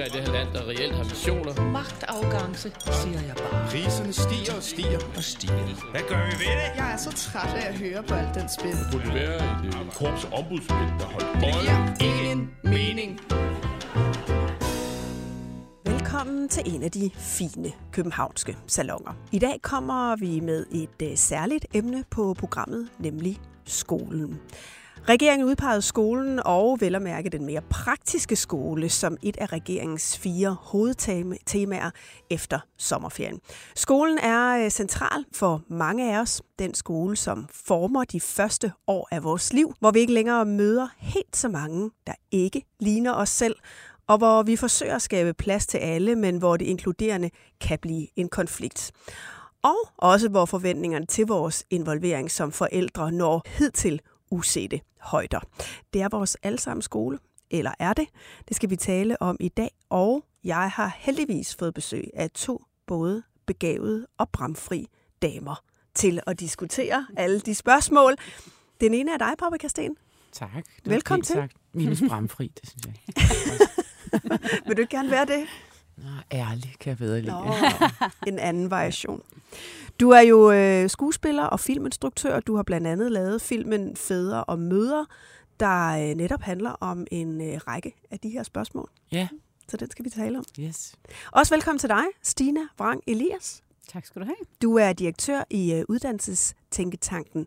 politikere i det her land, der reelt har visioner. Magtafgangse, siger jeg bare. Priserne stiger og stiger og stiger. Hvad gør vi ved det? Jeg er så træt af at høre på alt den spil. Det burde være et øh, korps ombudsmænd, der holdt øje. Det giver ingen mening. Velkommen til en af de fine københavnske salonger. I dag kommer vi med et uh, særligt emne på programmet, nemlig skolen. Regeringen udpegede skolen og vel at mærke den mere praktiske skole som et af regeringens fire hovedtemaer efter sommerferien. Skolen er øh, central for mange af os. Den skole, som former de første år af vores liv, hvor vi ikke længere møder helt så mange, der ikke ligner os selv, og hvor vi forsøger at skabe plads til alle, men hvor det inkluderende kan blive en konflikt. Og også hvor forventningerne til vores involvering som forældre når hidtil usete højder. Det er vores allesammen skole, eller er det? Det skal vi tale om i dag, og jeg har heldigvis fået besøg af to både begavede og bramfri damer til at diskutere alle de spørgsmål. Den ene er dig, Papa Kasten. Tak. Velkommen til. Sagt. Minus bramfri, det synes jeg. Vil du ikke gerne være det? Nå, ærlig kan jeg bedre lide. Nå, en anden variation. Du er jo øh, skuespiller og filminstruktør. Du har blandt andet lavet filmen Fædre og Møder, der øh, netop handler om en øh, række af de her spørgsmål. Ja. Så den skal vi tale om. Yes. Også velkommen til dig, Stina Vrang Elias. Tak skal du have. Du er direktør i øh, uddannelsestænketanken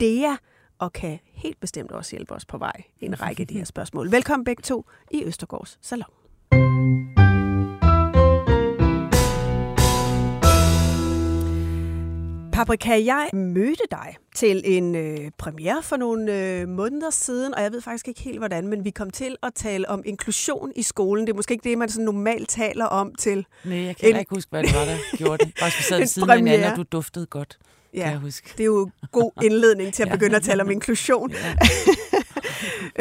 DEA, og kan helt bestemt også hjælpe os på vej i en række af de her spørgsmål. Velkommen begge to i Østergårds Salon. Paprika, jeg mødte dig til en øh, premiere for nogle øh, måneder siden, og jeg ved faktisk ikke helt hvordan, men vi kom til at tale om inklusion i skolen. Det er måske ikke det, man sådan normalt taler om til Nej, jeg kan en, ikke huske, hvad det var, der gjorde det. Bare vi sad ved siden af hinanden, og du duftede godt. Ja, kan jeg huske. det er jo god indledning til at Ja. begynde at tale om inklusion. Ja.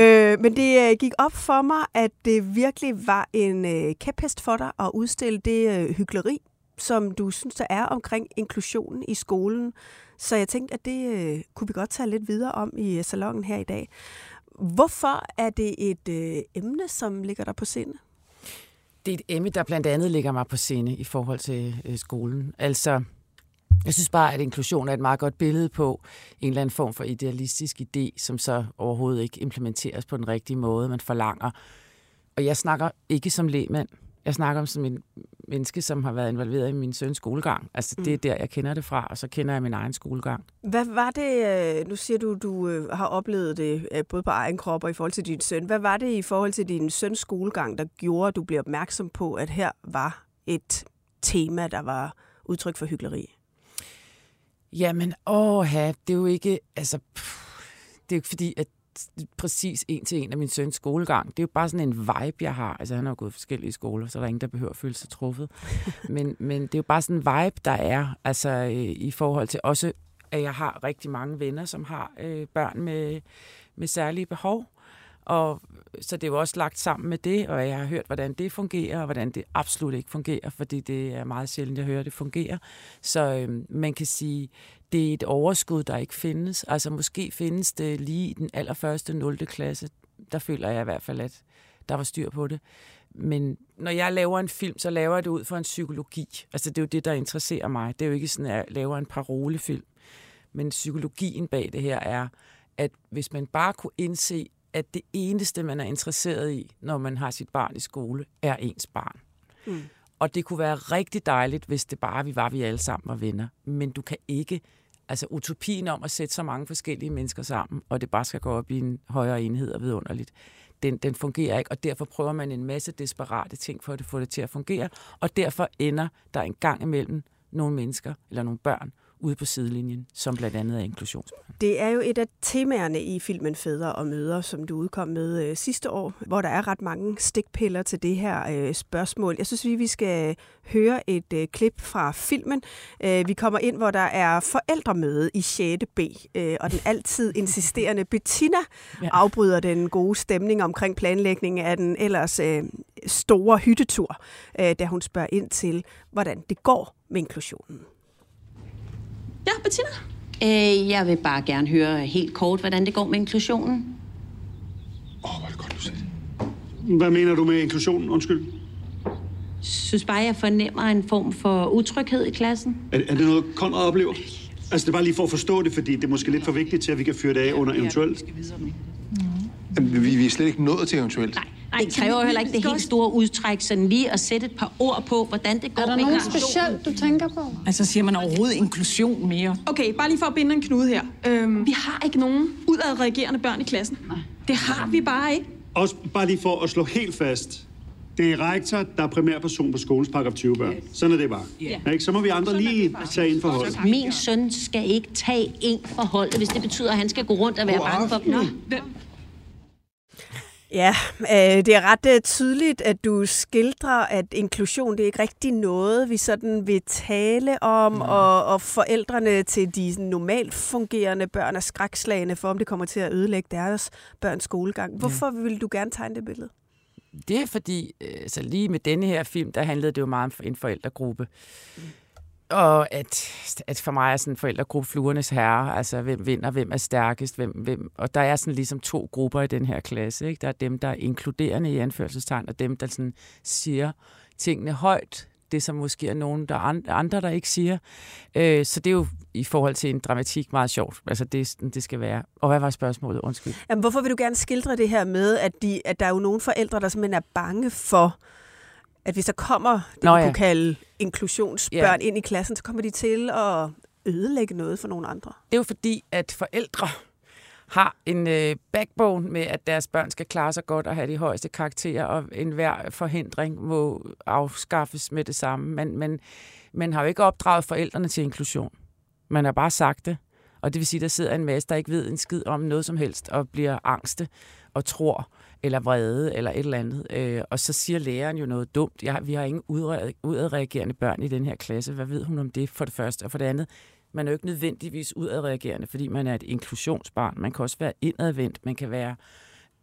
øh, men det øh, gik op for mig, at det virkelig var en øh, kæphest for dig at udstille det øh, hyggeleri, som du synes, der er omkring inklusionen i skolen. Så jeg tænkte, at det øh, kunne vi godt tage lidt videre om i øh, salongen her i dag. Hvorfor er det et øh, emne, som ligger der på sinde? Det er et emne, der blandt andet ligger mig på sinde i forhold til øh, skolen. Altså, jeg synes bare, at inklusion er et meget godt billede på en eller anden form for idealistisk idé, som så overhovedet ikke implementeres på den rigtige måde, man forlanger. Og jeg snakker ikke som lægmand. Jeg snakker om som en menneske, som har været involveret i min søns skolegang. Altså, det er der, jeg kender det fra, og så kender jeg min egen skolegang. Hvad var det, øh, nu siger du, du øh, har oplevet det øh, både på egen krop og i forhold til din søn. Hvad var det i forhold til din søns skolegang, der gjorde, at du blev opmærksom på, at her var et tema, der var udtryk for hyggeleri? Jamen, åh, det er jo ikke, altså, pff, det er jo ikke fordi, at præcis en til en af min søns skolegang. Det er jo bare sådan en vibe, jeg har. Altså, han har jo gået i forskellige skoler, så der er ingen, der behøver at føle sig truffet. men, men det er jo bare sådan en vibe, der er, altså øh, i forhold til også, at jeg har rigtig mange venner, som har øh, børn med, med særlige behov. Og så det er jo også lagt sammen med det, og jeg har hørt, hvordan det fungerer, og hvordan det absolut ikke fungerer, fordi det er meget sjældent, jeg hører, at det fungerer. Så øh, man kan sige, det er et overskud, der ikke findes. Altså måske findes det lige i den allerførste 0. klasse. Der føler jeg i hvert fald, at der var styr på det. Men når jeg laver en film, så laver jeg det ud fra en psykologi. Altså det er jo det, der interesserer mig. Det er jo ikke sådan, at jeg laver en parolefilm. Men psykologien bag det her er, at hvis man bare kunne indse, at det eneste, man er interesseret i, når man har sit barn i skole, er ens barn. Mm. Og det kunne være rigtig dejligt, hvis det bare vi var, vi alle sammen var venner. Men du kan ikke, altså utopien om at sætte så mange forskellige mennesker sammen, og det bare skal gå op i en højere enhed og vidunderligt, den, den fungerer ikke, og derfor prøver man en masse desperate ting for at få det til at fungere, og derfor ender der en gang imellem nogle mennesker, eller nogle børn, ude på sidelinjen, som blandt andet er inklusionsbørn. Det er jo et af temaerne i filmen Fædre og Møder, som du udkom med øh, sidste år, hvor der er ret mange stikpiller til det her øh, spørgsmål. Jeg synes, vi, vi skal høre et øh, klip fra filmen. Øh, vi kommer ind, hvor der er forældremøde i 6. B, øh, og den altid insisterende Bettina ja. afbryder den gode stemning omkring planlægningen af den ellers øh, store hyttetur, øh, da hun spørger ind til, hvordan det går med inklusionen. Ja, Bettina? Øh, jeg vil bare gerne høre helt kort, hvordan det går med inklusionen. Åh, oh, hvor er det godt, du sagde det. Hvad mener du med inklusionen? Undskyld. Synes bare, jeg fornemmer en form for utryghed i klassen. Er, er det noget, Konrad oplever? Altså, det er bare lige for at forstå det, fordi det er måske lidt for vigtigt til, at vi kan fyre det af under eventuelt. Jamen, vi, vi er slet ikke nået til eventuelt. Nej, Nej, det kræver jo heller ikke det helt store udtræk, sådan lige at sætte et par ord på, hvordan det går Er der med noget specielt, du tænker på? Altså siger man overhovedet inklusion mere? Okay, bare lige for at binde en knude her. Øhm, vi har ikke nogen udadreagerende børn i klassen. Nej. Det har vi bare ikke. Også bare lige for at slå helt fast. Det er rektor, der er primærperson på skolens paragraf 20 børn. Sådan er det bare. Ja. Ikke? Så må vi andre lige tage ind for holdet. Min søn skal ikke tage en for holdet, hvis det betyder, at han skal gå rundt og være bange for dem. Nå, Ja, øh, det er ret øh, tydeligt, at du skildrer, at inklusion det er ikke rigtig noget, vi sådan vil tale om, mm. og, og forældrene til de normalt fungerende børn er skrækslagende for, om det kommer til at ødelægge deres børns skolegang. Hvorfor ja. vil du gerne tegne det billede? Det er fordi, øh, så lige med denne her film, der handlede det jo meget om en forældregruppe. Mm. Og at, at for mig er sådan en forældregruppe fluernes herre, altså hvem vinder, hvem er stærkest, hvem, hvem, og der er sådan ligesom to grupper i den her klasse. Ikke? Der er dem, der er inkluderende i anførselstegn, og dem, der sådan siger tingene højt, det som måske er nogen, der andre, der ikke siger. Øh, så det er jo i forhold til en dramatik meget sjovt. Altså det, det skal være. Og hvad var spørgsmålet? Undskyld. Jamen, hvorfor vil du gerne skildre det her med, at, de, at der er jo nogle forældre, der simpelthen er bange for, at hvis der kommer det, Nå, vi ja. kunne kalde inklusionsbørn Ja. ind i klassen, så kommer de til at ødelægge noget for nogle andre. Det er jo fordi, at forældre har en øh, backbone med, at deres børn skal klare sig godt og have de højeste karakterer, og enhver forhindring må afskaffes med det samme. Men, men man har jo ikke opdraget forældrene til inklusion. Man har bare sagt det. Og det vil sige, at der sidder en masse, der ikke ved en skid om noget som helst, og bliver angste og tror, eller vrede, eller et eller andet. Øh, og så siger læreren jo noget dumt. Jeg, vi har ingen udadreagerende børn i den her klasse. Hvad ved hun om det, for det første? Og for det andet, man er jo ikke nødvendigvis udadreagerende, fordi man er et inklusionsbarn. Man kan også være indadvendt, man kan være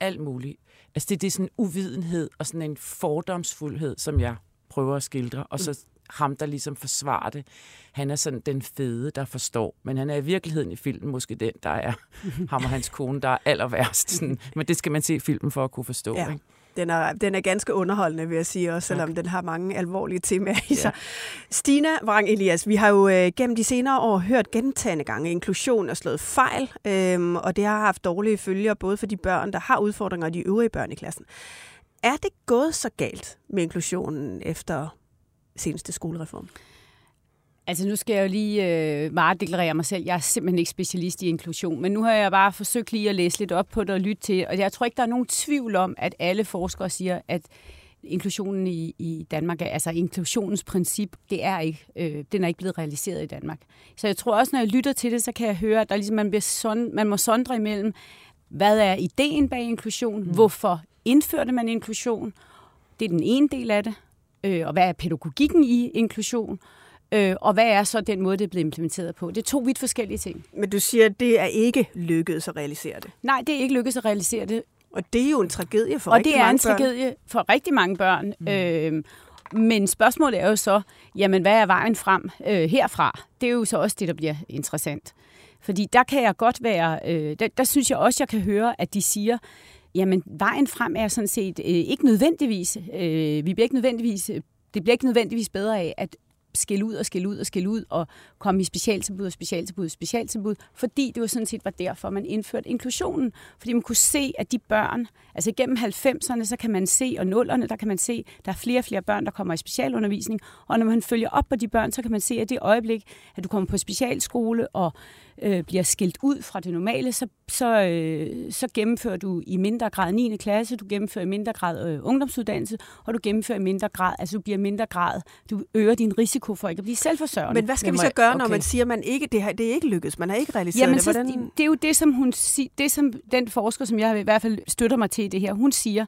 alt muligt. Altså det, det er sådan en uvidenhed og sådan en fordomsfuldhed, som jeg prøver at skildre, og så ham, der ligesom forsvarer det. Han er sådan den fede, der forstår, men han er i virkeligheden i filmen måske den, der er ham og hans kone, der er aller værst. Sådan. Men det skal man se i filmen for at kunne forstå. Ja. Ikke? Den er, den er ganske underholdende, vil jeg sige, også selvom den har mange alvorlige temaer i sig. Stina Vrang Elias, vi har jo øh, gennem de senere år hørt gentagende gange, inklusion er slået fejl, øhm, og det har haft dårlige følger både for de børn, der har udfordringer, og de øvrige børn i klassen. Er det gået så galt med inklusionen efter seneste skolereform? Altså nu skal jeg jo lige øh, meget deklarere mig selv. Jeg er simpelthen ikke specialist i inklusion, men nu har jeg bare forsøgt lige at læse lidt op på det og lytte til. Og jeg tror ikke, der er nogen tvivl om, at alle forskere siger, at inklusionen i, i Danmark, er, altså inklusionens princip, det er ikke, øh, den er ikke blevet realiseret i Danmark. Så jeg tror også, når jeg lytter til det, så kan jeg høre, at der ligesom, man, bliver son, man må sondre imellem, hvad er ideen bag inklusion? Mm. Hvorfor indførte man inklusion? Det er den ene del af det. Øh, og hvad er pædagogikken i inklusion? Øh, og hvad er så den måde, det er blevet implementeret på? Det er to vidt forskellige ting. Men du siger, at det er ikke lykkedes at realisere det. Nej, det er ikke lykkedes at realisere det. Og det er jo en tragedie for Og rigtig det er mange en børn. tragedie for rigtig mange børn. Mm. Øh, men spørgsmålet er jo så, jamen hvad er vejen frem øh, herfra? Det er jo så også det, der bliver interessant. Fordi der kan jeg godt være, øh, der, der synes jeg også, jeg kan høre, at de siger, jamen vejen frem er sådan set øh, ikke nødvendigvis, øh, vi bliver ikke nødvendigvis, øh, det bliver ikke nødvendigvis bedre af, at skille ud og skille ud og skille ud og komme i specialtilbud og specialtilbud og specialtilbud, fordi det jo sådan set var derfor, man indførte inklusionen. Fordi man kunne se, at de børn, altså gennem 90'erne, så kan man se, og 0'erne, der kan man se, der er flere og flere børn, der kommer i specialundervisning, og når man følger op på de børn, så kan man se, at det øjeblik, at du kommer på specialskole, og øh, bliver skilt ud fra det normale, så, så, øh, så gennemfører du i mindre grad 9. klasse, du gennemfører i mindre grad øh, ungdomsuddannelse, og du gennemfører i mindre grad, altså du bliver mindre grad, du øger din risiko for ikke at blive selvforsørgende. Men hvad skal vi så gøre, okay. når man siger, at man ikke, det, her, det er ikke lykkedes, man har ikke realiseret Jamen, det? Hvordan... Så, det er jo det, som hun det som den forsker, som jeg i hvert fald støtter mig til i det her, hun siger,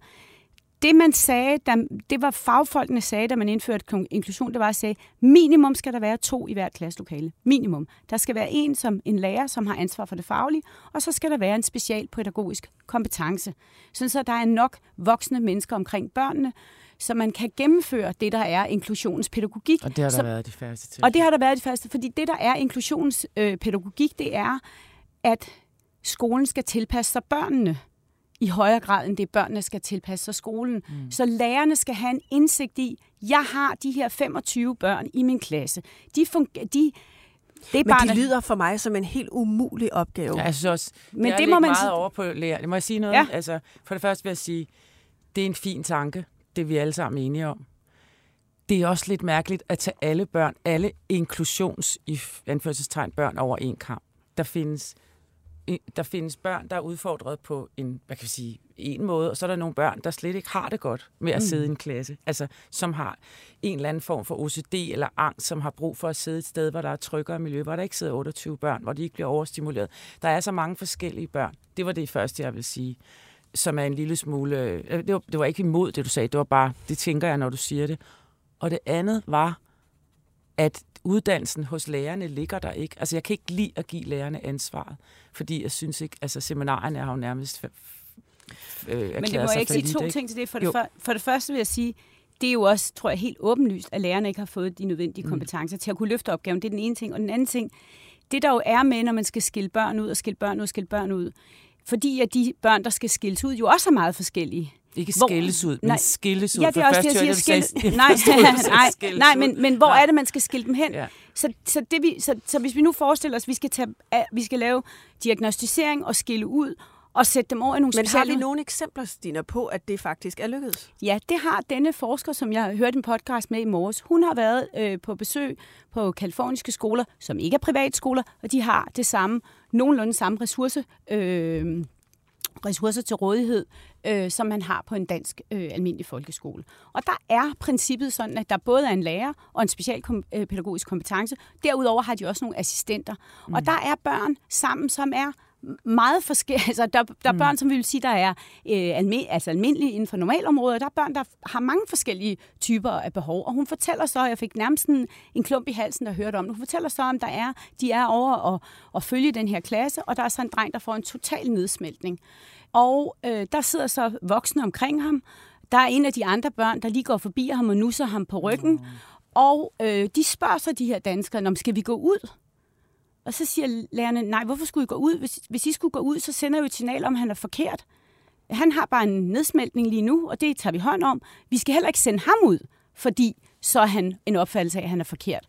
det man sagde, da, det var fagfolkene sagde, da man indførte inklusion, det var at sige, minimum skal der være to i hvert klasselokale. Minimum. Der skal være en som en lærer, som har ansvar for det faglige, og så skal der være en specialpædagogisk kompetence. Sådan så der er nok voksne mennesker omkring børnene, så man kan gennemføre det, der er inklusionspædagogik. Og det har der så, været de færreste til. Og det har der været de færreste, fordi det, der er inklusionspædagogik, det er, at skolen skal tilpasse sig børnene i højere grad, end det børnene skal tilpasse sig skolen. Mm. Så lærerne skal have en indsigt i, jeg har de her 25 børn i min klasse. De, fungerer, de det er Men bare, de lyder for mig som en helt umulig opgave. Ja, jeg synes også, Men det, det må man meget over på lærer. Må jeg sige noget? Ja. Altså, for det første vil jeg sige, det er en fin tanke. Det er vi alle sammen enige om. Det er også lidt mærkeligt at tage alle børn, alle inklusions i anførselstegn børn over en kamp. Der findes der findes børn, der er udfordret på en, hvad kan vi sige, en måde, og så er der nogle børn, der slet ikke har det godt med at mm. sidde i en klasse. Altså, som har en eller anden form for OCD eller angst, som har brug for at sidde et sted, hvor der er tryggere miljø, hvor der ikke sidder 28 børn, hvor de ikke bliver overstimuleret. Der er så mange forskellige børn. Det var det første, jeg vil sige som er en lille smule... Øh, det var, det var ikke imod det, du sagde. Det var bare, det tænker jeg, når du siger det. Og det andet var, at uddannelsen hos lærerne ligger der ikke. Altså, jeg kan ikke lide at give lærerne ansvaret, fordi jeg synes ikke, altså seminarierne har jo nærmest øh, Men det må jeg ikke sige to ikke? ting til det. For det, for, for det første vil jeg sige, det er jo også, tror jeg, helt åbenlyst, at lærerne ikke har fået de nødvendige mm. kompetencer til at kunne løfte opgaven. Det er den ene ting. Og den anden ting, det der jo er med, når man skal skille børn ud og skille børn ud og skille børn ud, fordi at de børn, der skal skilles ud, jo også er meget forskellige. Ikke skilles ud, men nej, skilles ud. Ja, det er også det, jeg siger. Skil... Nej, nej, nej men, men hvor nej. er det, man skal skille dem hen? Ja. Så, så, det, vi, så, så hvis vi nu forestiller os, at vi skal, tage, at vi skal lave diagnostisering og skille ud, og sætte dem over i nogle Men har vi nogle eksempler, Stina, på, at det faktisk er lykkedes? Ja, det har denne forsker, som jeg har hørt en podcast med i morges. Hun har været øh, på besøg på kaliforniske skoler, som ikke er privatskoler, og de har det samme, nogenlunde samme ressource, øh, ressourcer til rådighed, øh, som man har på en dansk øh, almindelig folkeskole. Og der er princippet sådan, at der både er en lærer og en specialpædagogisk kompetence. Derudover har de også nogle assistenter. Mm. Og der er børn sammen, som er meget forskellige. Altså, der, der er mm. børn, som vi vil sige, der er øh, alme, altså almindelige inden for normalområder. Der er børn, der har mange forskellige typer af behov. Og hun fortæller så, jeg fik nærmest en, en klump i halsen, der hørte om det. Hun fortæller så, om der er, de er over og, og følge den her klasse, og der er så en dreng, der får en total nedsmeltning. Og øh, der sidder så voksne omkring ham. Der er en af de andre børn, der lige går forbi ham og nusser ham på ryggen. Mm. Og øh, de spørger så de her danskere, om skal vi gå ud? Og så siger lærerne, nej, hvorfor skulle I gå ud? Hvis, hvis I skulle gå ud, så sender jo et signal om, at han er forkert. Han har bare en nedsmeltning lige nu, og det tager vi hånd om. Vi skal heller ikke sende ham ud, fordi så er han en opfattelse af, at han er forkert.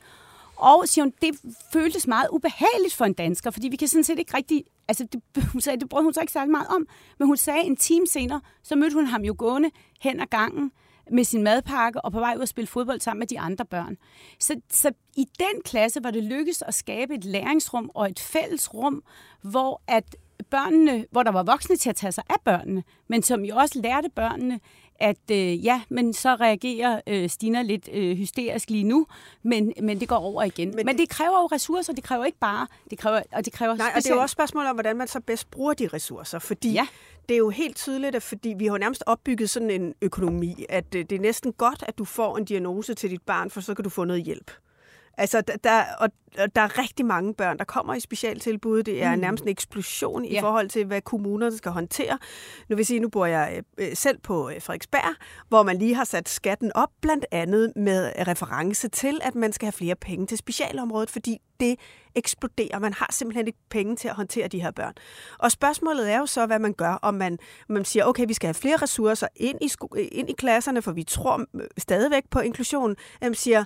Og siger hun, det føltes meget ubehageligt for en dansker, fordi vi kan sådan set ikke rigtig... Altså, det, hun sagde, det brød hun så ikke særlig meget om, men hun sagde en time senere, så mødte hun ham jo gående hen ad gangen med sin madpakke og på vej ud at spille fodbold sammen med de andre børn. Så, så i den klasse var det lykkedes at skabe et læringsrum og et fælles rum, hvor at børnene, hvor der var voksne til at tage sig af børnene, men som jo også lærte børnene, at øh, ja, men så reagerer øh, Stina lidt øh, hysterisk lige nu, men, men det går over igen. Men, men det kræver jo ressourcer, det kræver ikke bare, det kræver, og det kræver Nej, specielt... og det er jo også spørgsmål om, hvordan man så bedst bruger de ressourcer, fordi ja. det er jo helt tydeligt, at fordi vi har nærmest opbygget sådan en økonomi, at øh, det er næsten godt, at du får en diagnose til dit barn, for så kan du få noget hjælp. Altså, der, og der er rigtig mange børn, der kommer i specialtilbud. Det er mm. nærmest en eksplosion i ja. forhold til, hvad kommunerne skal håndtere. Nu vil sige, nu bor jeg øh, selv på øh, Frederiksberg, hvor man lige har sat skatten op, blandt andet med reference til, at man skal have flere penge til specialområdet, fordi det eksploderer. Man har simpelthen ikke penge til at håndtere de her børn. Og spørgsmålet er jo så, hvad man gør, om man, man siger, okay, vi skal have flere ressourcer ind i, ind i klasserne, for vi tror stadigvæk på inklusion. Man siger,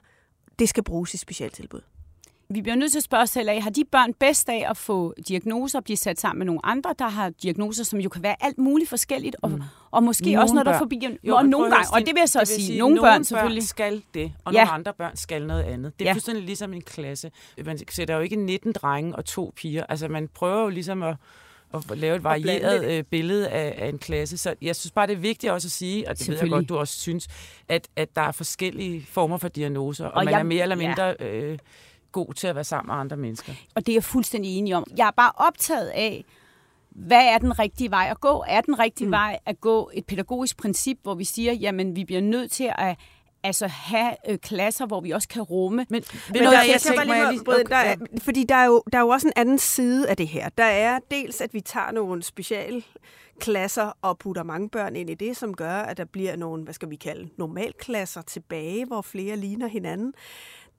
det skal bruges i specialtilbud. Vi bliver nødt til at spørge os selv af, har de børn bedst af at få diagnoser og blive sat sammen med nogle andre, der har diagnoser, som jo kan være alt muligt forskelligt, og, mm. og måske nogle også noget, der forbi jo, og nogle gange, og det vil jeg så det sige, sige, nogle, nogle børn selvfølgelig. Børn skal det, og Ja. nogle andre børn skal noget andet. Det er ja. fuldstændig ligesom en klasse. Man sætter jo ikke 19 drenge og to piger. Altså, man prøver jo ligesom at at lave et varieret øh, billede af, af en klasse. Så jeg synes bare, det er vigtigt også at sige, og det ved jeg godt, du også synes, at, at der er forskellige former for diagnoser, og, Og man jeg- er mere eller ja. mindre øh, god til at være sammen med andre mennesker. Og det er jeg fuldstændig enig om. Jeg er bare optaget af, hvad er den rigtige vej at gå? Er den rigtige mm. vej at gå et pædagogisk princip, hvor vi siger, jamen vi bliver nødt til at altså, have øh, klasser, hvor vi også kan rumme. Men, Men der, jeg skal bare lige, bryde, der er, fordi der er, jo, der er jo også en anden side af det her. Der er dels, at vi tager nogle specialklasser og putter mange børn ind i det, som gør, at der bliver nogle, hvad skal vi kalde, normalklasser tilbage, hvor flere ligner hinanden.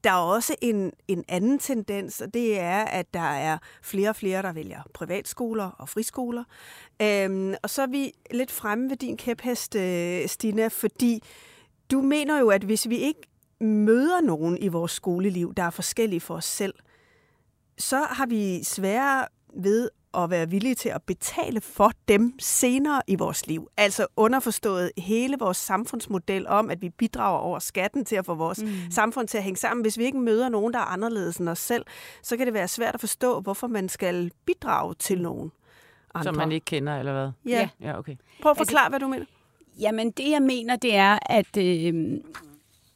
Der er også en, en anden tendens, og det er, at der er flere og flere, der vælger privatskoler og friskoler. Øhm, og så er vi lidt fremme ved din kæphest, øh, Stina, fordi du mener jo, at hvis vi ikke møder nogen i vores skoleliv, der er forskellige for os selv, så har vi sværere ved at være villige til at betale for dem senere i vores liv. Altså underforstået hele vores samfundsmodel om, at vi bidrager over skatten til at få vores mm. samfund til at hænge sammen. Hvis vi ikke møder nogen, der er anderledes end os selv, så kan det være svært at forstå, hvorfor man skal bidrage til nogen andre. Som man ikke kender, eller hvad? Ja. Ja, okay. Prøv at forklare, hvad du mener. Jamen, det jeg mener, det er, at øh,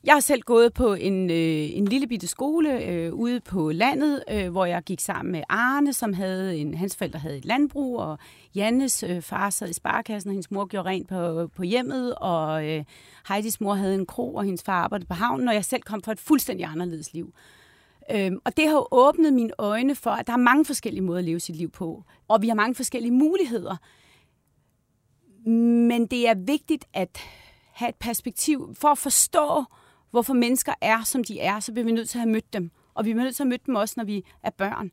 jeg har selv gået på en, øh, en lille bitte skole øh, ude på landet, øh, hvor jeg gik sammen med Arne, som havde en, hans forældre havde et landbrug, og Jannes øh, far sad i sparkassen, og hendes mor gjorde rent på, på hjemmet, og øh, Heidis mor havde en kro, og hendes far arbejdede på havnen, og jeg selv kom fra et fuldstændig anderledes liv. Øhm, og det har jo åbnet mine øjne for, at der er mange forskellige måder at leve sit liv på, og vi har mange forskellige muligheder. Men det er vigtigt at have et perspektiv. For at forstå, hvorfor mennesker er, som de er, så bliver vi nødt til at have mødt dem. Og vi bliver nødt til at møde dem også, når vi er børn.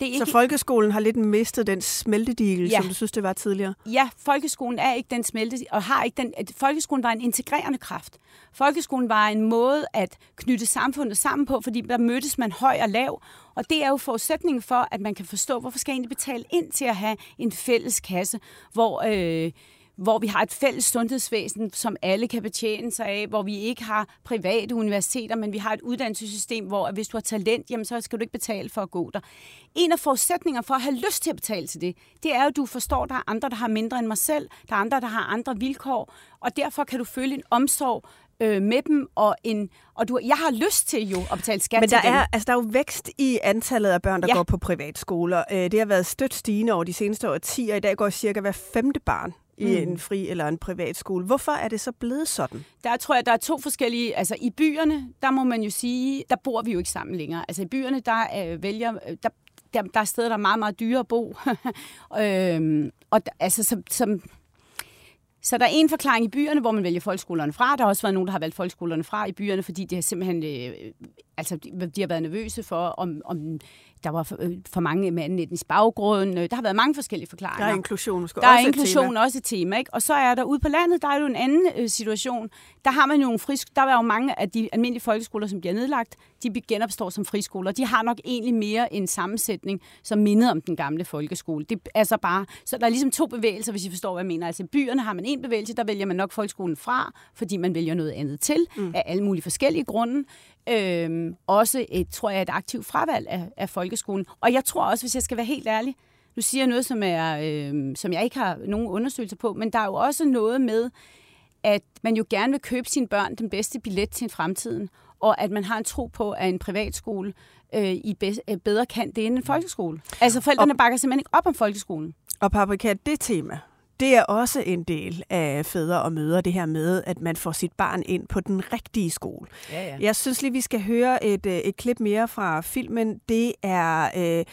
Det er Så folkeskolen har lidt mistet den smeltedigel, Ja. som du synes, det var tidligere? Ja, folkeskolen er ikke den smelte, og har ikke den... Folkeskolen var en integrerende kraft. Folkeskolen var en måde at knytte samfundet sammen på, fordi der mødtes man høj og lav. Og det er jo forudsætningen for, at man kan forstå, hvorfor skal jeg egentlig betale ind til at have en fælles kasse, hvor... Øh, hvor vi har et fælles sundhedsvæsen, som alle kan betjene sig af, hvor vi ikke har private universiteter, men vi har et uddannelsessystem, hvor hvis du har talent, jamen så skal du ikke betale for at gå der. En af forudsætningerne for at have lyst til at betale til det, det er jo, at du forstår, at der er andre, der har mindre end mig selv, der er andre, der har andre vilkår, og derfor kan du føle en omsorg øh, med dem, og, en, og du, jeg har lyst til jo at betale skat Men til der dem. er, altså, der er jo vækst i antallet af børn, der Ja. går på privatskoler. Øh, Det har været stødt stigende over de seneste årtier. I dag går cirka hver femte barn i Mm. en fri eller en privatskole. Hvorfor er det så blevet sådan? Der tror jeg, der er to forskellige... Altså i byerne, der må man jo sige, der bor vi jo ikke sammen længere. Altså i byerne, der øh, vælger... øh, Der, der, der er steder, der er meget, meget dyre at bo. øhm, og der, altså som, som, så der er en forklaring i byerne, hvor man vælger folkeskolerne fra. Der har også været nogen, der har valgt folkeskolerne fra i byerne, fordi de har simpelthen øh, altså, de, de har været nervøse for, om, om der var for, øh, for mange med anden etnisk baggrund. Øh, Der har været mange forskellige forklaringer. Der er inklusion Der er også et inklusion tema. også et tema, ikke? Og så er der ude på landet, der er jo en anden øh, situation. Der har man jo nogle frisk, der er jo mange af de almindelige folkeskoler, som bliver nedlagt, de genopstår som friskoler. De har nok egentlig mere en sammensætning, som minder om den gamle folkeskole. Det er så bare, så der er ligesom to bevægelser, hvis I forstår, hvad jeg mener. Altså i byerne har man en bevægelse, der vælger man nok folkeskolen fra, fordi man vælger noget andet til, mm. af alle mulige forskellige grunde. Øhm, også et, tror jeg, et aktivt fravalg af, af folkeskolen. Og jeg tror også, hvis jeg skal være helt ærlig, nu siger jeg noget, som, er, øh, som jeg ikke har nogen undersøgelser på, men der er jo også noget med, at man jo gerne vil købe sine børn den bedste billet til fremtiden, og at man har en tro på, at en privatskole øh, i øh, bedre kan det end en folkeskole. Altså forældrene bakker simpelthen ikke op om folkeskolen. Og Paprika, det tema, det er også en del af fædre og mødre, det her med, at man får sit barn ind på den rigtige skole. Ja, ja. Jeg synes lige, vi skal høre et, øh, et klip mere fra filmen. Det er øh,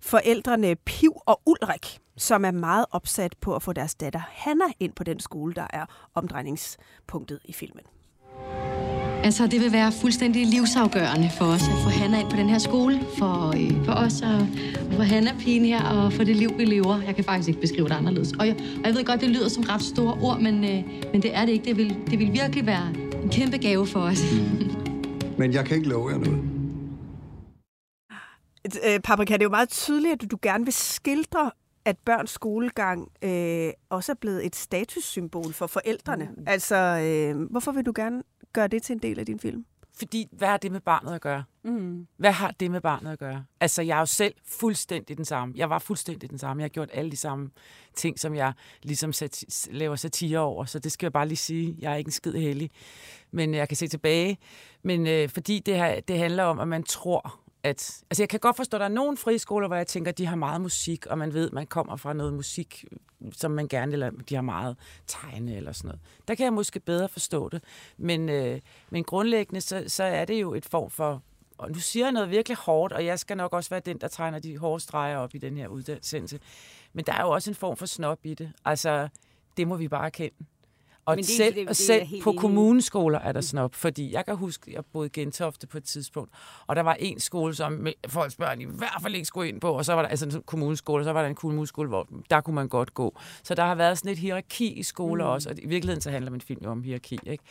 forældrene Piv og Ulrik, som er meget opsat på at få deres datter Hanna ind på den skole, der er omdrejningspunktet i filmen. Altså, det vil være fuldstændig livsafgørende for os at få Hanna ind på den her skole. For, øh, for os og, og for Hanna pigen her, og for det liv, vi lever. Jeg kan faktisk ikke beskrive det anderledes. Og jeg, og jeg ved godt, det lyder som ret store ord, men, øh, men det er det ikke. Det vil, det vil virkelig være en kæmpe gave for os. Men jeg kan ikke love jer noget. øh, Paprika, det er jo meget tydeligt, at du gerne vil skildre, at børns skolegang øh, også er blevet et statussymbol for forældrene. Mm. Altså, øh, hvorfor vil du gerne gøre det til en del af din film? Fordi, hvad har det med barnet at gøre? Mm. Hvad har det med barnet at gøre? Altså, jeg er jo selv fuldstændig den samme. Jeg var fuldstændig den samme. Jeg har gjort alle de samme ting, som jeg ligesom sat, laver satire over. Så det skal jeg bare lige sige. Jeg er ikke en skid heldig. Men jeg kan se tilbage. Men øh, fordi det, her, det handler om, at man tror, at... Altså, jeg kan godt forstå, at der er nogle friskoler, hvor jeg tænker, at de har meget musik, og man ved, at man kommer fra noget musik, som man gerne, vil, de har meget tegne eller sådan noget. Der kan jeg måske bedre forstå det. Men, øh, men grundlæggende, så, så er det jo et form for og nu siger jeg noget virkelig hårdt, og jeg skal nok også være den, der tegner de hårde streger op i den her uddannelse. Men der er jo også en form for snop i det. Altså, det må vi bare kende. Og Men det, selv, det, det, og selv på kommuneskoler er der snop, fordi jeg kan huske, jeg boede i Gentofte på et tidspunkt, og der var en skole, som folks børn i hvert fald ikke skulle ind på, og så var der altså en kommuneskole, og så var der en kommuneskole, hvor der kunne man godt gå. Så der har været sådan et hierarki i skoler mm. også, og i virkeligheden så handler min film jo om hierarki. Ikke?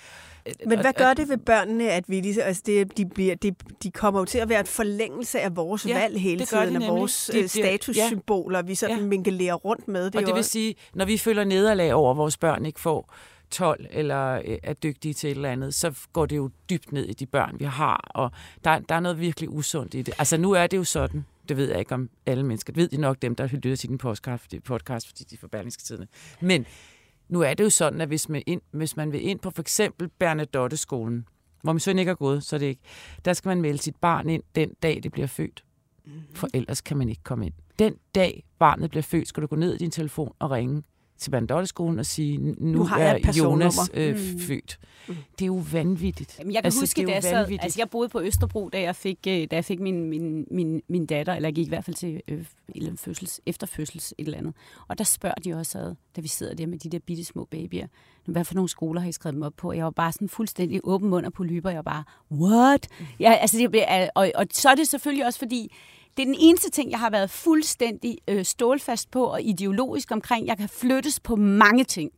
Men hvad gør det ved børnene, at vi ligesom, altså det, de, bliver, de, de kommer jo til at være et forlængelse af vores ja, valg hele tiden, af vores det, statussymboler, ja. vi sådan ja. minkelerer rundt med. Det og det vil sige, når vi føler nederlag over, at vores børn ikke får 12 eller øh, er dygtige til et eller andet, så går det jo dybt ned i de børn, vi har, og der, der er noget virkelig usundt i det. Altså nu er det jo sådan, det ved jeg ikke om alle mennesker, det ved de nok dem, der lytter til din podcast, podcast fordi de er forbandiske tidene. Men nu er det jo sådan, at hvis man, ind, hvis man vil ind på for eksempel Bernadotte-skolen, hvor min søn ikke er gået, så er det ikke, der skal man melde sit barn ind den dag, det bliver født. For ellers kan man ikke komme ind. Den dag barnet bliver født, skal du gå ned i din telefon og ringe til Bandotteskolen og sige, nu, nu har jeg er Jonas øh, mm. født. Mm. Det er jo vanvittigt. Jamen, jeg kan altså, huske, da jeg, sad, altså, jeg boede på Østerbro, da jeg fik, øh, da jeg fik min, min, min, min datter, eller jeg gik i hvert fald til øh, fødsels, efterfødsels et eller andet. Og der spørger de også ad, da vi sidder der med de der bitte små babyer, hvad for nogle skoler har I skrevet dem op på? Jeg var bare sådan fuldstændig åben mund og på lyber. Jeg var bare, what? Mm. Ja, altså, det, og, og så er det selvfølgelig også fordi, det er den eneste ting, jeg har været fuldstændig øh, stålfast på og ideologisk omkring. Jeg kan flyttes på mange ting.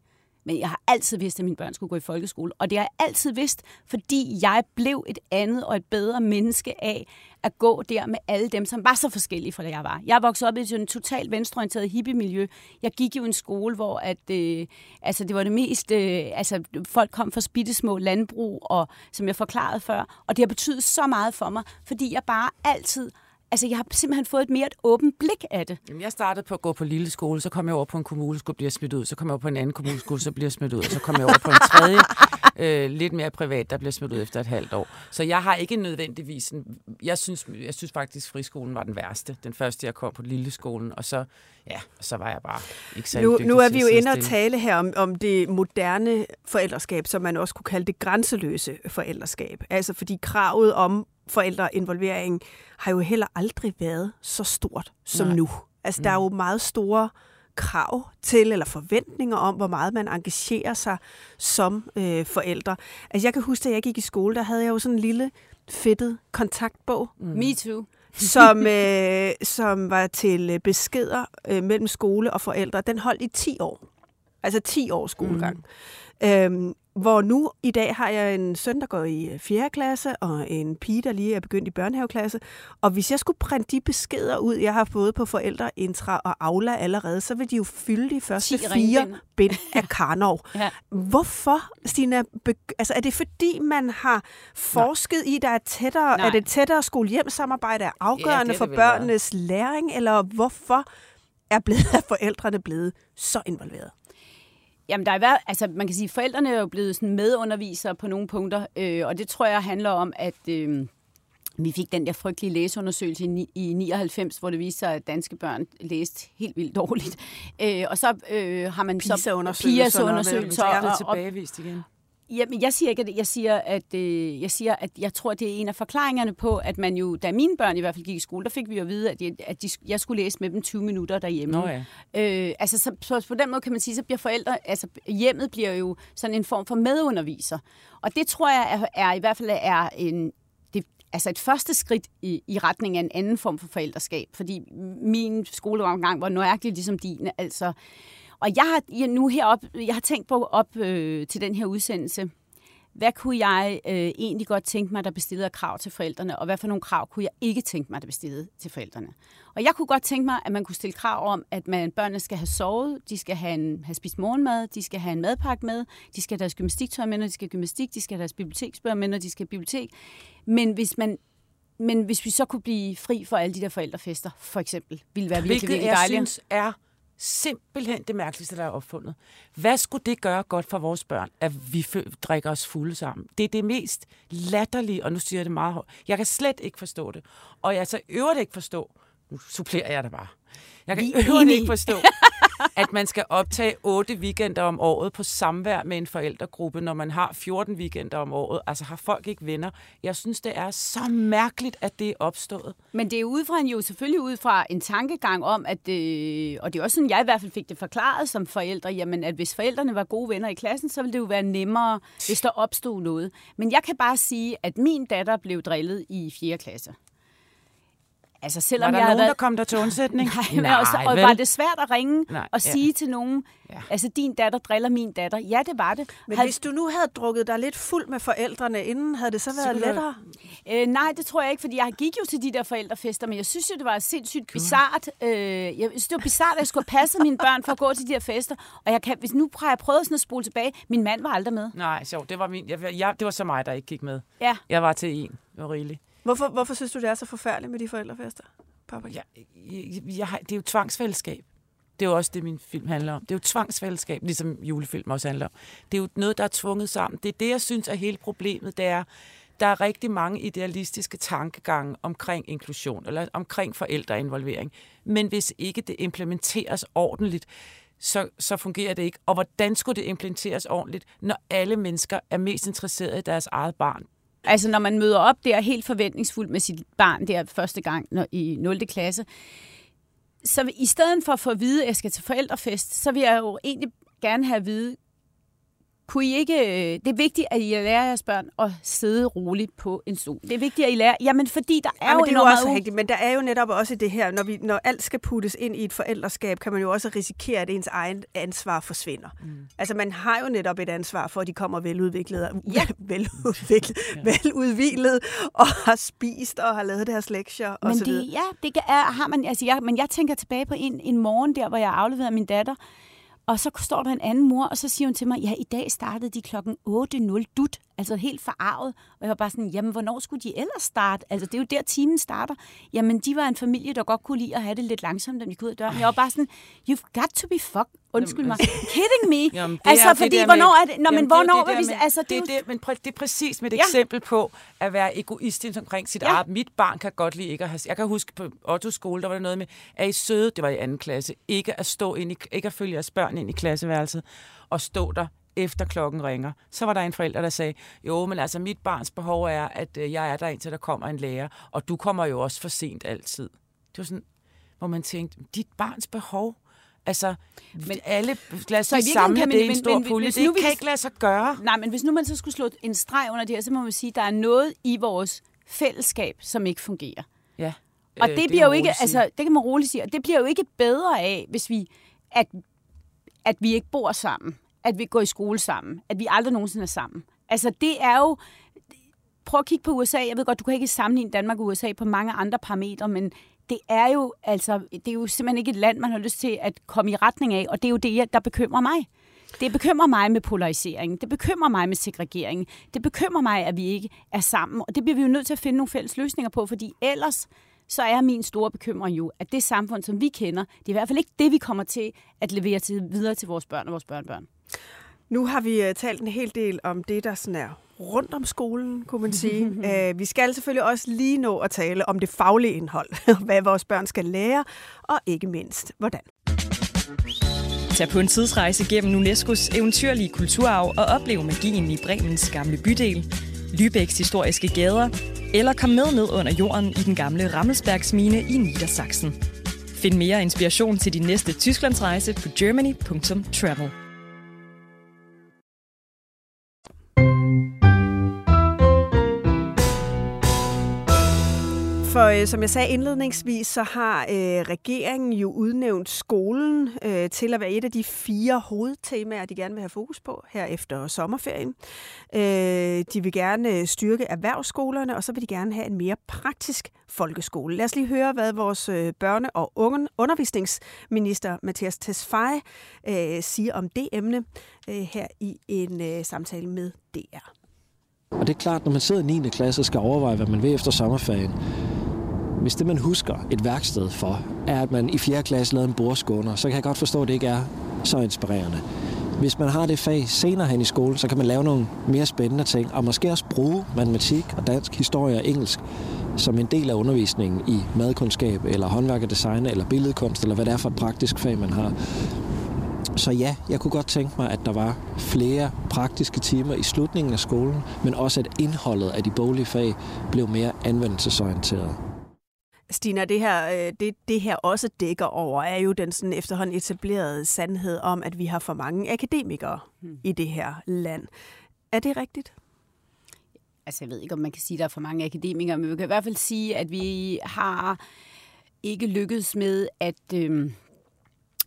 Men jeg har altid vidst, at mine børn skulle gå i folkeskole. Og det har jeg altid vidst, fordi jeg blev et andet og et bedre menneske af at gå der med alle dem, som var så forskellige fra det, jeg var. Jeg voksede op i et totalt venstreorienteret hippie-miljø. Jeg gik jo i en skole, hvor at, øh, altså, det var det mest... Øh, altså, folk kom fra spittesmå landbrug, og, som jeg forklarede før. Og det har betydet så meget for mig, fordi jeg bare altid altså, jeg har simpelthen fået et mere et åbent blik af det. Jamen, jeg startede på at gå på lille skole, så kom jeg over på en kommuneskole, bliver smidt ud, så kom jeg over på en anden kommuneskole, så bliver smidt ud, så kom jeg over på en tredje, øh, lidt mere privat, der bliver smidt ud efter et halvt år. Så jeg har ikke nødvendigvis en, jeg synes, jeg synes faktisk, friskolen var den værste. Den første, jeg kom på lille skolen, og så, ja, så var jeg bare ikke så nu, nu er vi jo inde og tale her om, om det moderne forældreskab, som man også kunne kalde det grænseløse forældreskab. Altså fordi kravet om forældreinvolvering har jo heller aldrig været så stort som Nej. nu. Altså, mm. der er jo meget store krav til, eller forventninger om, hvor meget man engagerer sig som øh, forældre. Altså, jeg kan huske, at jeg gik i skole, der havde jeg jo sådan en lille fedtet kontaktbog. Mm. Me too. som, øh, som var til øh, beskeder øh, mellem skole og forældre. Den holdt i 10 år. Altså 10 års skolegang. Mm. Øhm, hvor nu i dag har jeg en søn, der går i 4. Øh, klasse, og en pige, der lige er begyndt i børnehaveklasse. Og hvis jeg skulle printe de beskeder ud, jeg har fået på forældreintra og Aula allerede, så vil de jo fylde de første fire bind af Karnov. ja. Hvorfor, Stina? Altså, er det fordi, man har forsket Nej. i, der er tættere, Nej. er det tættere skole-hjem-samarbejde er afgørende ja, for børnenes være. læring, eller hvorfor er, blevet, er forældrene blevet så involveret? Jamen, der er været, altså, man kan sige, at forældrene er jo blevet sådan medundervisere på nogle punkter, øh, og det tror jeg handler om, at øh, vi fik den der frygtelige læseundersøgelse i, i 99, hvor det viste sig, at danske børn læste helt vildt dårligt. Øh, og så øh, har man så PISA-undersøgelser, PISA-undersøgelser og, og, tilbagevist igen. Jamen, jeg siger ikke, at jeg siger, at øh, jeg siger, at jeg tror, det er en af forklaringerne på, at man jo, da mine børn i hvert fald gik i skole, der fik vi jo at vide, at, jeg, at de, jeg skulle læse med dem 20 minutter derhjemme. Nå ja. øh, altså, så, så, på den måde kan man sige, så bliver forældre, altså hjemmet bliver jo sådan en form for medunderviser. Og det tror jeg er, er i hvert fald er en, det, altså et første skridt i, i retning af en anden form for forældreskab. Fordi min skoleomgang var nøjagtigt ligesom din. Altså, og jeg har nu herop, jeg har tænkt på op øh, til den her udsendelse, hvad kunne jeg øh, egentlig godt tænke mig, der blev stillet af krav til forældrene, og hvad for nogle krav kunne jeg ikke tænke mig, der blev stillet til forældrene. Og jeg kunne godt tænke mig, at man kunne stille krav om, at man, børnene skal have sovet, de skal have, en, have spist morgenmad, de skal have en madpakke med, de skal have deres gymnastiktøj med, når de skal have gymnastik, de skal have deres biblioteksbøger med, når de skal have bibliotek. Men hvis man men hvis vi så kunne blive fri for alle de der forældrefester, for eksempel, ville være virkelig, Hvilket virkelig jeg dejligt. synes er simpelthen det mærkeligste, der er opfundet. Hvad skulle det gøre godt for vores børn, at vi drikker os fulde sammen? Det er det mest latterlige, og nu siger jeg det meget højt. Jeg kan slet ikke forstå det. Og jeg så øvrigt ikke forstå, nu supplerer jeg det bare. Jeg kan øvrigt ikke forstå, at man skal optage 8 weekender om året på samvær med en forældregruppe, når man har 14 weekender om året. Altså har folk ikke venner. Jeg synes, det er så mærkeligt, at det er opstået. Men det er ud fra en, jo selvfølgelig ud fra en tankegang om, at, øh, og det er også sådan, jeg i hvert fald fik det forklaret som forældre, jamen at hvis forældrene var gode venner i klassen, så ville det jo være nemmere, hvis der opstod noget. Men jeg kan bare sige, at min datter blev drillet i 4. klasse. Altså selvom Var der jeg havde nogen, været... der kom der til undsætning? Nej, Nej også, og vel? var det svært at ringe Nej, og ja. sige til nogen, ja. altså din datter driller min datter? Ja, det var det. Men hvis du nu havde drukket dig lidt fuld med forældrene inden, havde det så været kunne lettere? Øh, nej, det tror jeg ikke, fordi jeg gik jo til de der forældrefester, men jeg synes jo, det var sindssygt bizart. Øh, jeg synes, det var bizart, at jeg skulle have passet mine børn for at gå til de her fester. Og jeg kan, hvis nu har jeg prøvet sådan at spole tilbage, min mand var aldrig med. Nej, sjovt. Det var, min, jeg, jeg, det var så mig, der ikke gik med. Ja. Jeg var til en. Det var rigeligt. Hvorfor, hvorfor synes du, det er så forfærdeligt med de forældrefester? Papa? Jeg, jeg, jeg, har- det er jo tvangsfællesskab. Det er jo også det, min film handler om. Det er jo tvangsfællesskab, ligesom julefilm også handler om. Det er jo noget, der er tvunget sammen. Det er det, jeg synes er hele problemet. Det er, der er rigtig mange idealistiske tankegange omkring inklusion, eller omkring forældreinvolvering. Men hvis ikke det implementeres ordentligt, så, så fungerer det ikke. Og hvordan skulle det implementeres ordentligt, når alle mennesker er mest interesserede i deres eget barn? Altså, når man møder op der helt forventningsfuldt med sit barn der første gang når, i 0. klasse, så i stedet for at få at vide, at jeg skal til forældrefest, så vil jeg jo egentlig gerne have at vide, kunne I ikke, øh, det er vigtigt, at I lærer jeres børn at sidde roligt på en stol. Det er vigtigt, at I lærer, jamen fordi der er Ja, jo det er jo også meget rigtigt, men der er jo netop også det her, når, vi, når alt skal puttes ind i et forældreskab, kan man jo også risikere, at ens egen ansvar forsvinder. Mm. Altså man har jo netop et ansvar for, at de kommer veludviklede, ja. veludviklet, ja. veludvilet og har spist og har lavet deres lektier og Men så videre. det, ja, det er, har man, altså jeg, men jeg tænker tilbage på en, en morgen der, hvor jeg afleverede min datter, og så står der en anden mor, og så siger hun til mig, ja, i dag startede de klokken 8.00 dut, altså helt forarvet. Og jeg var bare sådan, jamen, hvornår skulle de ellers starte? Altså, det er jo der, timen starter. Jamen, de var en familie, der godt kunne lide at have det lidt langsomt, da de gik ud af døren. Jeg var bare sådan, you've got to be fuck. Undskyld mig. Kidding me? Jamen, det altså, er fordi, det hvornår er det? Nå, men Jamen, det er jo hvornår det vil der vi... Altså, det, er jo- det, men præ- det er præcis med et Ja. eksempel på at være egoistisk omkring sit Ja. eget. Mit barn kan godt lide ikke at have... Jeg kan huske på Otto skole, der var der noget med, at I søde, det var i anden klasse, ikke at stå ind i, ikke at følge jeres børn ind i klasseværelset og stå der efter klokken ringer. Så var der en forælder, der sagde, jo, men altså mit barns behov er, at øh, jeg er der indtil der kommer en lærer, og du kommer jo også for sent altid. Det var sådan, hvor man tænkte, dit barns behov, altså, men, alle, lad os Så samle kan det man- i en stor men- pulje. Det nu kan ikke lade sig gøre. Nej, men hvis nu man så skulle slå en streg under det her, så må man sige, at der er noget i vores fællesskab, som ikke fungerer. Ja. Og Øh, det det bliver jo ikke, altså, det kan man roligt sige, og det bliver jo ikke bedre af, hvis vi, at, at vi ikke bor sammen, at vi går i skole sammen, at vi aldrig nogensinde er sammen. Altså, det er jo, prøv at kigge på USA, jeg ved godt, du kan ikke sammenligne Danmark og USA på mange andre parametre, men det er jo, altså, det er jo simpelthen ikke et land, man har lyst til at komme i retning af, og det er jo det, der bekymrer mig. Det bekymrer mig med polariseringen. Det bekymrer mig med segregeringen. Det bekymrer mig, at vi ikke er sammen. Og det bliver vi jo nødt til at finde nogle fælles løsninger på, fordi ellers så er min store bekymring jo, at det samfund, som vi kender, det er i hvert fald ikke det, vi kommer til at levere til, videre til vores børn og vores børnebørn. Nu har vi uh, talt en hel del om det, der sådan er rundt om skolen, kunne man sige. uh, vi skal selvfølgelig også lige nå at tale om det faglige indhold, hvad vores børn skal lære, og ikke mindst, hvordan. Tag på en tidsrejse gennem UNESCO's eventyrlige kulturarv og oplev magien i Bremens gamle bydel, Lübecks historiske gader, eller kom med ned under jorden i den gamle Rammelsbergsmine i Niedersachsen. Find mere inspiration til din næste Tysklandsrejse på germany.travel. For øh, som jeg sagde indledningsvis, så har øh, regeringen jo udnævnt skolen øh, til at være et af de fire hovedtemaer, de gerne vil have fokus på her efter sommerferien. Øh, de vil gerne øh, styrke erhvervsskolerne, og så vil de gerne have en mere praktisk folkeskole. Lad os lige høre, hvad vores øh, børne- og unge undervisningsminister Mathias Tesfaye øh, siger om det emne øh, her i en øh, samtale med DR. Og det er klart, når man sidder i 9. klasse og skal overveje, hvad man vil efter sommerferien, hvis det, man husker et værksted for, er, at man i 4. klasse lavede en bordskåner, så kan jeg godt forstå, at det ikke er så inspirerende. Hvis man har det fag senere hen i skolen, så kan man lave nogle mere spændende ting, og måske også bruge matematik og dansk, historie og engelsk som en del af undervisningen i madkundskab, eller håndværk og design, eller billedkunst, eller hvad det er for et praktisk fag, man har. Så ja, jeg kunne godt tænke mig, at der var flere praktiske timer i slutningen af skolen, men også at indholdet af de boglige fag blev mere anvendelsesorienteret. Stina, det her, øh, det, det her også dækker over, er jo den sådan efterhånden etablerede sandhed om, at vi har for mange akademikere hmm. i det her land. Er det rigtigt? Altså, jeg ved ikke, om man kan sige, at der er for mange akademikere, men vi kan i hvert fald sige, at vi har ikke lykkedes med at... Øh,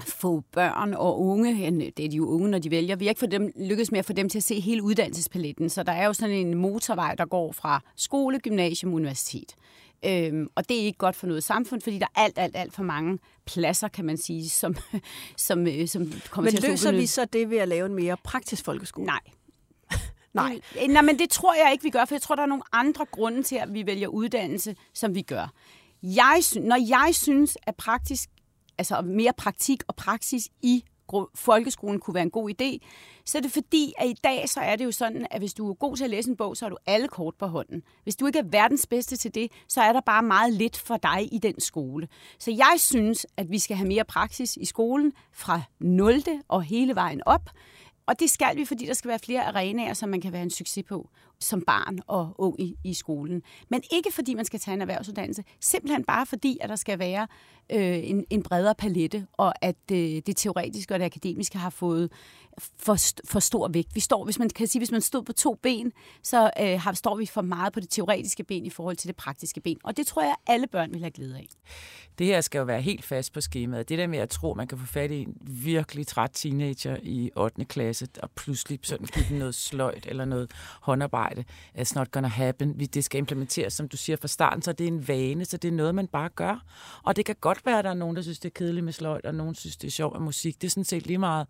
få børn og unge, det er de jo unge, når de vælger, vi har ikke få dem, lykkes med at få dem til at se hele uddannelsespaletten. Så der er jo sådan en motorvej, der går fra skole, gymnasium, universitet. Øhm, og det er ikke godt for noget samfund, fordi der er alt, alt, alt for mange pladser, kan man sige, som, som, øh, som kommer men til at løser vi så det ved at lave en mere praktisk folkeskole? Nej. Nej. Nej, men det tror jeg ikke, vi gør, for jeg tror, der er nogle andre grunde til, at vi vælger uddannelse, som vi gør. Jeg, når jeg synes, at praktisk altså mere praktik og praksis i folkeskolen kunne være en god idé, så er det fordi, at i dag så er det jo sådan, at hvis du er god til at læse en bog, så har du alle kort på hånden. Hvis du ikke er verdens bedste til det, så er der bare meget lidt for dig i den skole. Så jeg synes, at vi skal have mere praksis i skolen fra 0. og hele vejen op. Og det skal vi, fordi der skal være flere arenaer, som man kan være en succes på som barn og ung i, i skolen. Men ikke fordi man skal tage en erhvervsuddannelse, simpelthen bare fordi, at der skal være øh, en, en bredere palette, og at øh, det teoretiske og det akademiske har fået for, for stor vægt. Vi står, hvis man kan sige, hvis man stod på to ben, så øh, har, står vi for meget på det teoretiske ben i forhold til det praktiske ben. Og det tror jeg, alle børn vil have glæde af. Det her skal jo være helt fast på skemaet. Det der med at tro, at man kan få fat i en virkelig træt teenager i 8. klasse, og pludselig sådan give den noget sløjt eller noget håndarbejde. It's not gonna happen. Det skal implementeres, som du siger fra starten, så det er en vane, så det er noget, man bare gør. Og det kan godt være, at der er nogen, der synes, det er kedeligt med sløjt, og nogen synes, det er sjovt med musik. Det er sådan set lige meget.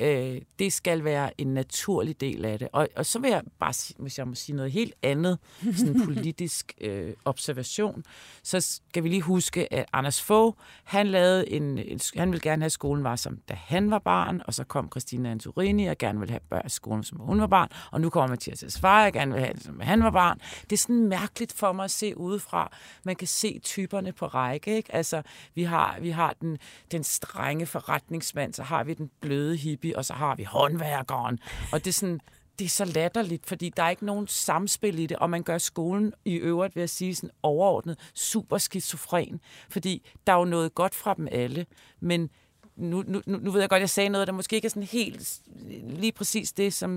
Øh, det skal være en naturlig del af det. Og, og så vil jeg bare, hvis jeg må sige noget helt andet, sådan en politisk øh, observation, så skal vi lige huske, at Anders Fogh, han lavede en, en han ville gerne have, at skolen var som da han var barn, og så kom Christina Antorini og gerne ville have børn skolen, som hun var barn, og nu kommer Mathias Esfire jeg gerne vil have det, som han var barn. Det er sådan mærkeligt for mig at se udefra. Man kan se typerne på række, ikke? Altså, vi har, vi har den, den strenge forretningsmand, så har vi den bløde hippie, og så har vi håndværkeren. Og det er sådan, det er så latterligt, fordi der er ikke nogen samspil i det, og man gør skolen i øvrigt, ved at sige sådan overordnet, super skizofren, fordi der er jo noget godt fra dem alle, men nu, nu, nu ved jeg godt, at jeg sagde noget, der måske ikke er sådan helt lige præcis det, som...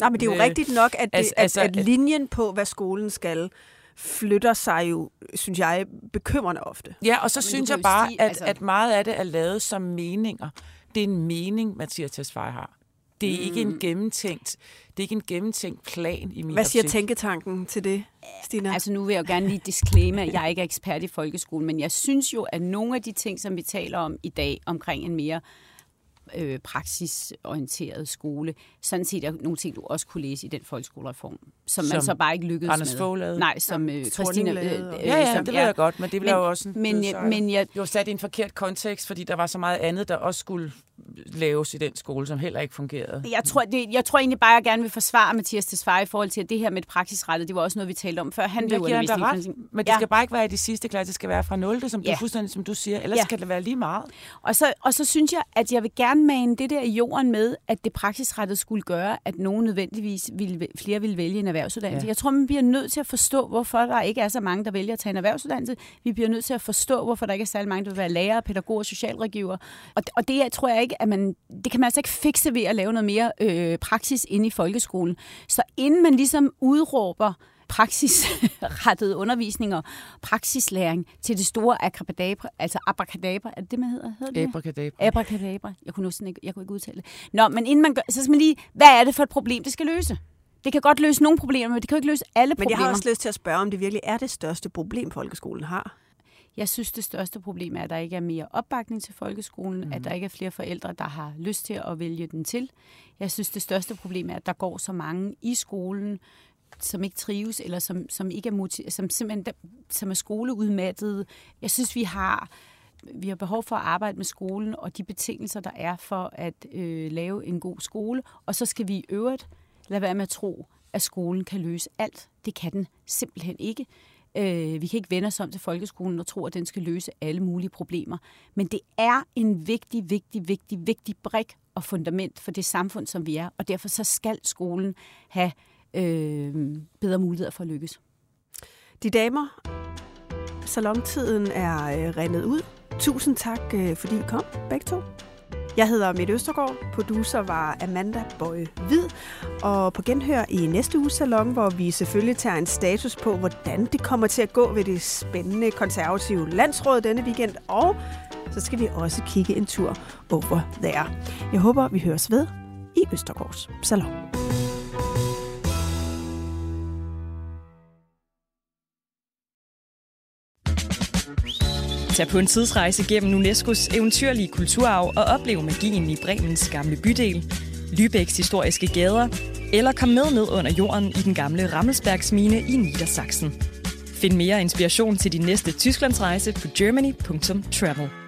Nej, men det er jo øh, rigtigt nok, at, det, altså, at, at linjen på, hvad skolen skal, flytter sig jo, synes jeg, bekymrende ofte. Ja, og så men synes jeg bare, sige, at, altså... at meget af det er lavet som meninger. Det er en mening, Mathias Tesfaye har. Det er mm. ikke en mm. gennemtænkt, det er ikke en gennemtænkt plan i min Hvad siger optik. tænketanken til det, Stina? Altså nu vil jeg jo gerne lige disclaimer, at jeg ikke er ekspert i folkeskolen, men jeg synes jo, at nogle af de ting, som vi taler om i dag, omkring en mere øh, praksisorienteret skole. Sådan set er nogle ting, du også kunne læse i den folkeskolereform, som, som man så bare ikke lykkedes Anders med. Fogh lavede. Nej, som ja, øh, Christina... Øh, øh, ja, ja, som, det ved jeg godt, men det blev jo også... Men, men, men jeg, det var sat i en forkert kontekst, fordi der var så meget andet, der også skulle laves i den skole, som heller ikke fungerede. Jeg tror, det, jeg tror egentlig bare, at jeg gerne vil forsvare Mathias Tesfaye i forhold til, at det her med det praksisrettet, det var også noget, vi talte om før. Han blev ret, men det skal bare ikke være i de sidste klasse, det skal være fra 0. som, ja. du, fuldstændig, som du siger, ellers ja. skal det være lige meget. Og så, og så synes jeg, at jeg vil gerne mane det der i jorden med, at det praksisrettet skulle gøre, at nogen nødvendigvis ville, flere ville vælge en erhvervsuddannelse. Ja. Jeg tror, man bliver nødt til at forstå, hvorfor der ikke er så mange, der vælger at tage en erhvervsuddannelse. Vi bliver nødt til at forstå, hvorfor der ikke er særlig mange, der vil være lærer, pædagoger, socialrådgiver. Og, og det tror jeg ikke, at man det kan man altså ikke fikse ved at lave noget mere øh, praksis inde i folkeskolen. Så inden man ligesom udråber praksisrettede undervisning og praksislæring til det store abracadabra, altså abracadabra, er det det, man hedder? hedder det? Abracadabra. Abracadabra. Jeg kunne, næsten ikke, jeg kunne ikke udtale det. Nå, men inden man gør, så skal man lige, hvad er det for et problem, det skal løse? Det kan godt løse nogle problemer, men det kan jo ikke løse alle Men problemer. jeg har også lyst til at spørge, om det virkelig er det største problem, folkeskolen har. Jeg synes, det største problem er, at der ikke er mere opbakning til folkeskolen, mm. at der ikke er flere forældre, der har lyst til at vælge den til. Jeg synes, det største problem er, at der går så mange i skolen, som ikke trives, eller som, som ikke er som simpelthen som er skoleudmattede. Jeg synes, vi har vi har behov for at arbejde med skolen og de betingelser, der er for at øh, lave en god skole. Og så skal vi i øvrigt lade være med at tro, at skolen kan løse alt. Det kan den simpelthen ikke. Øh, vi kan ikke vende os om til folkeskolen og tro, at den skal løse alle mulige problemer. Men det er en vigtig, vigtig, vigtig, vigtig brik og fundament for det samfund, som vi er. Og derfor så skal skolen have øh, bedre muligheder for at lykkes. De damer, salontiden er øh, rendet ud. Tusind tak, øh, fordi I kom, begge to. Jeg hedder Mette Østergaard, producer var Amanda Bøje Hvid, og på genhør i næste uges salon, hvor vi selvfølgelig tager en status på, hvordan det kommer til at gå ved det spændende konservative landsråd denne weekend, og så skal vi også kigge en tur over there. Jeg håber, vi høres ved i Østergaards Salon. Tag på en tidsrejse gennem UNESCO's eventyrlige kulturarv og oplev magien i Bremens gamle bydel, Lübecks historiske gader, eller kom med ned under jorden i den gamle Rammelsbergsmine i Niedersachsen. Find mere inspiration til din næste Tysklandsrejse på germany.travel.